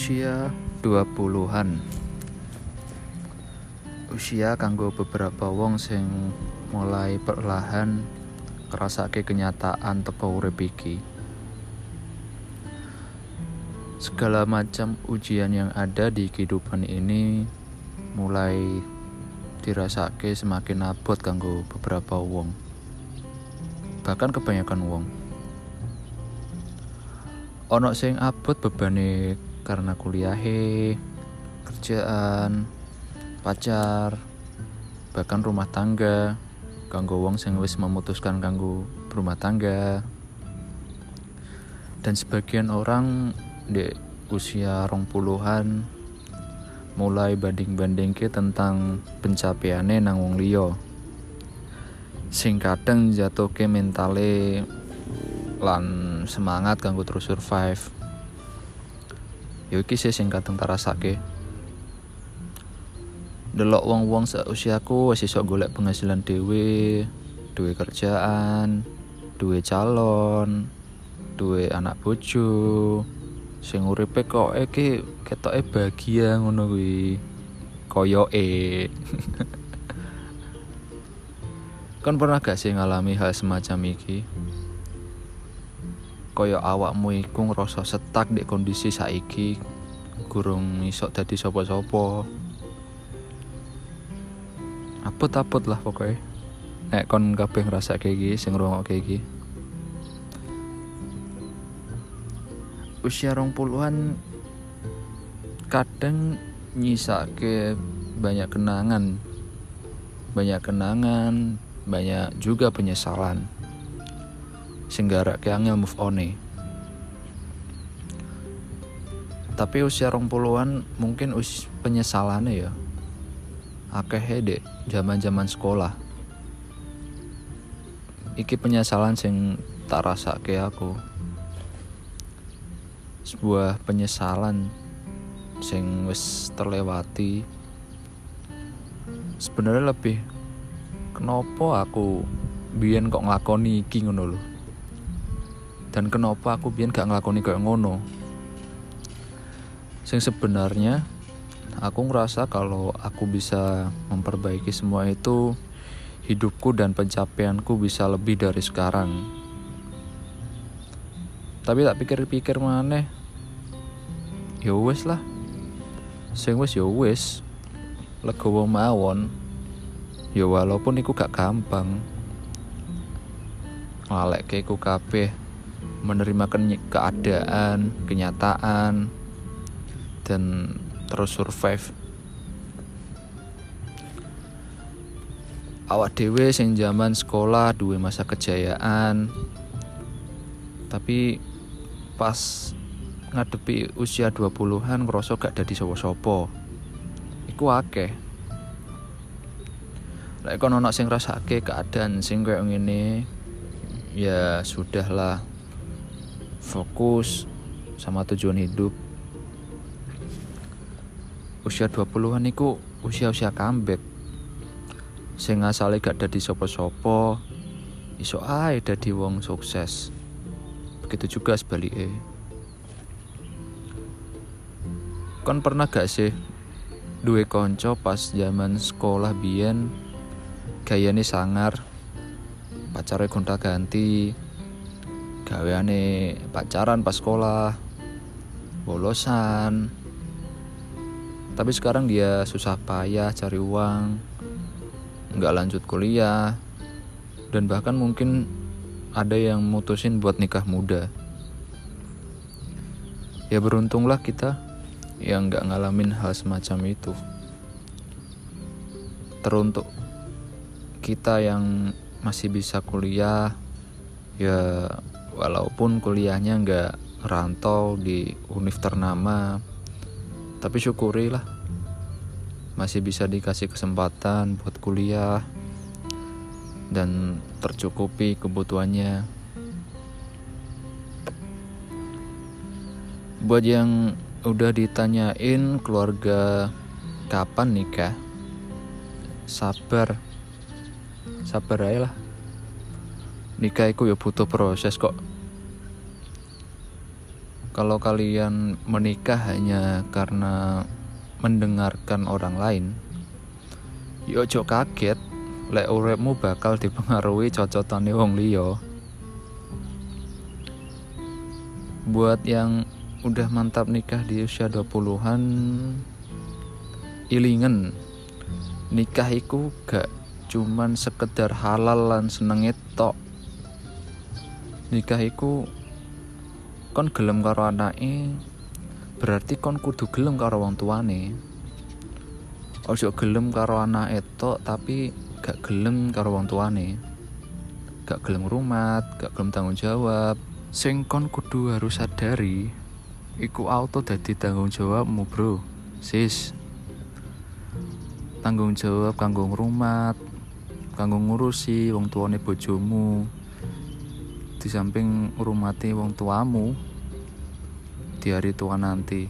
usia 20-an. Usia kanggo beberapa wong sing mulai perlahan kerasake kenyataan teko urip. Segala macam ujian yang ada di kehidupan ini mulai dirasake semakin abot kanggo beberapa wong. Bahkan kebanyakan wong. Ono sing abot bebane karena kuliahe, kerjaan, pacar, bahkan rumah tangga, kanggo wong sing wis memutuskan kanggo berumah tangga. Dan sebagian orang di usia rong puluhan mulai banding-banding ke tentang pencapaiannya nang wong liya. Sing kadang jatuh ke mentale lan semangat kanggo terus survive ya iki sih sing kadang tarasake delok wong-wong seusiaku wis iso golek penghasilan dhewe duwe kerjaan duwe calon duwe anak bojo. Sing uripe kok iki ketoke bahagia ngono kuwi. Koyoke. Kan pernah gak sih ngalami hal semacam iki kaya awakmu iku ngrasa setak di kondisi saiki gurung iso dadi sapa-sapa. Apot-apot lah pokoknya nek kon kabeh ngerasa kayak gini sing kayak gini. Usia rong puluhan kadang nyisake banyak kenangan. Banyak kenangan banyak juga penyesalan sehingga ke angel move on nih tapi usia rong puluhan mungkin us penyesalannya ya. Akeh dek zaman zaman sekolah. Iki penyesalan sing tak rasa ke aku. Sebuah penyesalan sing wis terlewati. Sebenarnya lebih kenapa aku biyen kok nglakoni iki ngono lho dan kenapa aku biar gak ngelakoni kayak ngono? Sing sebenarnya aku ngerasa kalau aku bisa memperbaiki semua itu hidupku dan pencapaianku bisa lebih dari sekarang. Tapi tak pikir-pikir mana ya wes lah. Sing wes ya wes legowo mawon. Ya walaupun iku gak gampang. Ngalek ke iku kabeh menerima keadaan, kenyataan, dan terus survive. Awak dewe sing zaman sekolah duwe masa kejayaan. Tapi pas ngadepi usia 20-an ngerasa gak dadi sapa-sapa. Iku akeh. Lek kono ono sing rasake keadaan sing koyo ngene, ya sudahlah fokus sama tujuan hidup. Usia 20-an itu usia-usia comeback. Sing asale gak dadi sopo-sopo iso ae dadi wong sukses. Begitu juga sebaliknya. Kon pernah gak sih duwe konco pas zaman sekolah biyen gayane sangar pacare gonta ganti gaweane pacaran pas sekolah bolosan. Tapi sekarang dia susah payah cari uang nggak lanjut kuliah dan bahkan mungkin ada yang mutusin buat nikah muda. Ya beruntunglah kita yang nggak ngalamin hal semacam itu. Teruntuk kita yang masih bisa kuliah ya walaupun kuliahnya nggak rantau di univ ternama tapi syukurilah masih bisa dikasih kesempatan buat kuliah dan tercukupi kebutuhannya. Buat yang udah ditanyain keluarga kapan nikah? Sabar. Sabar aja lah. Nikah itu ya butuh proses kok kalau kalian menikah hanya karena mendengarkan orang lain yo ojo kaget. Lek uripmu bakal dipengaruhi cocotane wong liya. Buat yang udah mantap nikah di usia 20-an ilingen. Nikah iku gak cuman sekedar halal lan seneng tok. Nikah iku kon gelem karo anake berarti kon kudu gelem karo wong tuane. Ojo gelem karo anak tok tapi gak gelem karo wong tuane. Gak gelem rumah gak gelem tanggung jawab. Sing kon kudu harus sadari iku auto dadi tanggung jawabmu bro. Sis. Tanggung jawab kanggo rumah kanggo ngurusi wong tuane bojomu di samping ngurumati wong tuamu di hari tua nanti.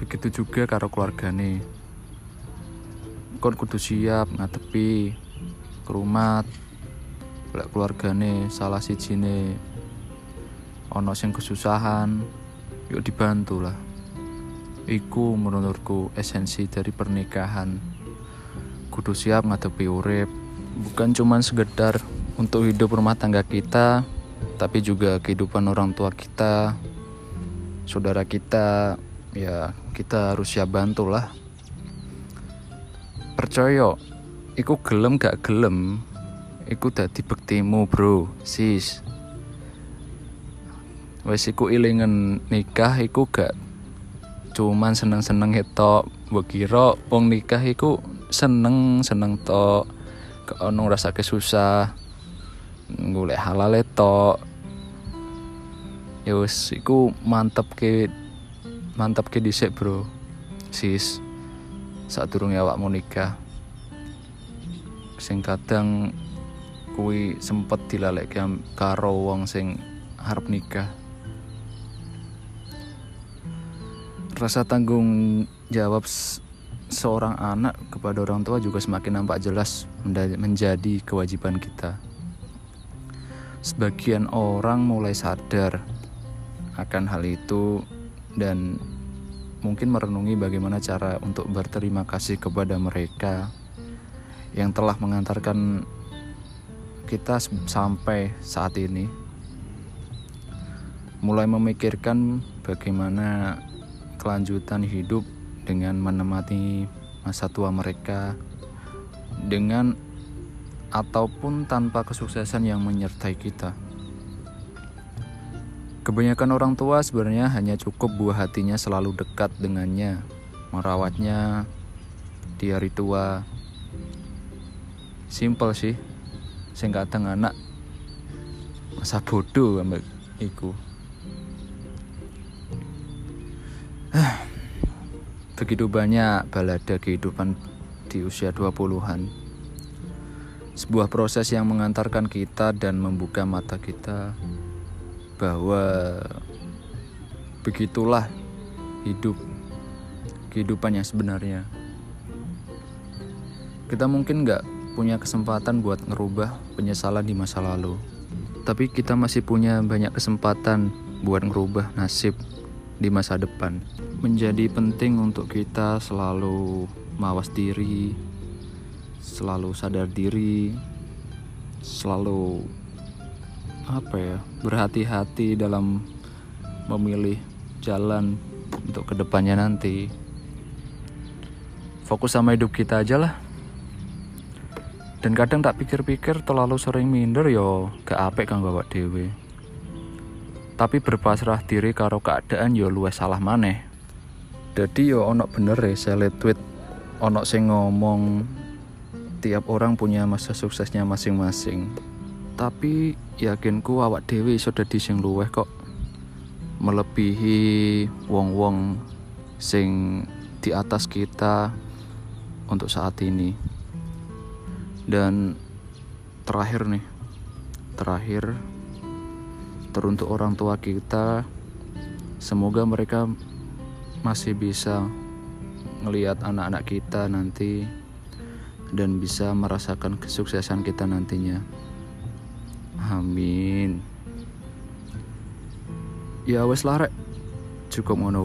Begitu juga karo keluargane. Kon kudu siap ngadepi kerumat lek keluargane salah sijine. Ono sing kesusahan yuk dibantu lah. Iku menurutku esensi dari pernikahan. Kudu siap ngadepi urip bukan cuma sekedar untuk hidup rumah tangga kita tapi juga kehidupan orang tua kita saudara kita ya kita harus siap bantu lah. Percaya iku gelem gak gelem iku dadi bektimu bro sis. Wes iku ilingen nikah iku gak cuman seneng-seneng itu mbok wong nikah iku seneng seneng to ono rasa susah golek halal to ya wis iku mantep ke mantep ke dhisik bro. Sis saat turun awakmu nikah. Sing kadang kuwi sempet dilalek karo wong sing harap nikah. Rasa tanggung jawab seorang anak kepada orang tua juga semakin nampak jelas menjadi kewajiban kita. Sebagian orang mulai sadar akan hal itu dan mungkin merenungi bagaimana cara untuk berterima kasih kepada mereka yang telah mengantarkan kita sampai saat ini. Mulai memikirkan bagaimana kelanjutan hidup dengan menemani masa tua mereka dengan ataupun tanpa kesuksesan yang menyertai kita. Kebanyakan orang tua sebenarnya hanya cukup buah hatinya selalu dekat dengannya, merawatnya di hari tua. Simple sih, sing kadang anak masa bodoh ambek iku. Begitu banyak balada kehidupan di usia 20-an. Sebuah proses yang mengantarkan kita dan membuka mata kita bahwa begitulah hidup kehidupan yang sebenarnya. Kita mungkin nggak punya kesempatan buat ngerubah penyesalan di masa lalu, tapi kita masih punya banyak kesempatan buat ngerubah nasib di masa depan menjadi penting untuk kita selalu mawas diri, selalu sadar diri, selalu apa ya, berhati-hati dalam memilih jalan untuk ke depannya nanti. Fokus sama hidup kita aja lah. Dan kadang tak pikir-pikir terlalu sering minder yo gak apik kang bawa dewe. Tapi berpasrah diri karo keadaan yo luwes salah maneh jadi yo ono bener ya saya tweet ono sing ngomong tiap orang punya masa suksesnya masing-masing. Tapi yakinku awak dewi sudah di sing luweh kok. Melebihi wong-wong sing di atas kita untuk saat ini. Dan terakhir nih terakhir teruntuk orang tua kita semoga mereka masih bisa ngelihat anak-anak kita nanti dan bisa merasakan kesuksesan kita nantinya. Amin. ya wes larek cukup ngono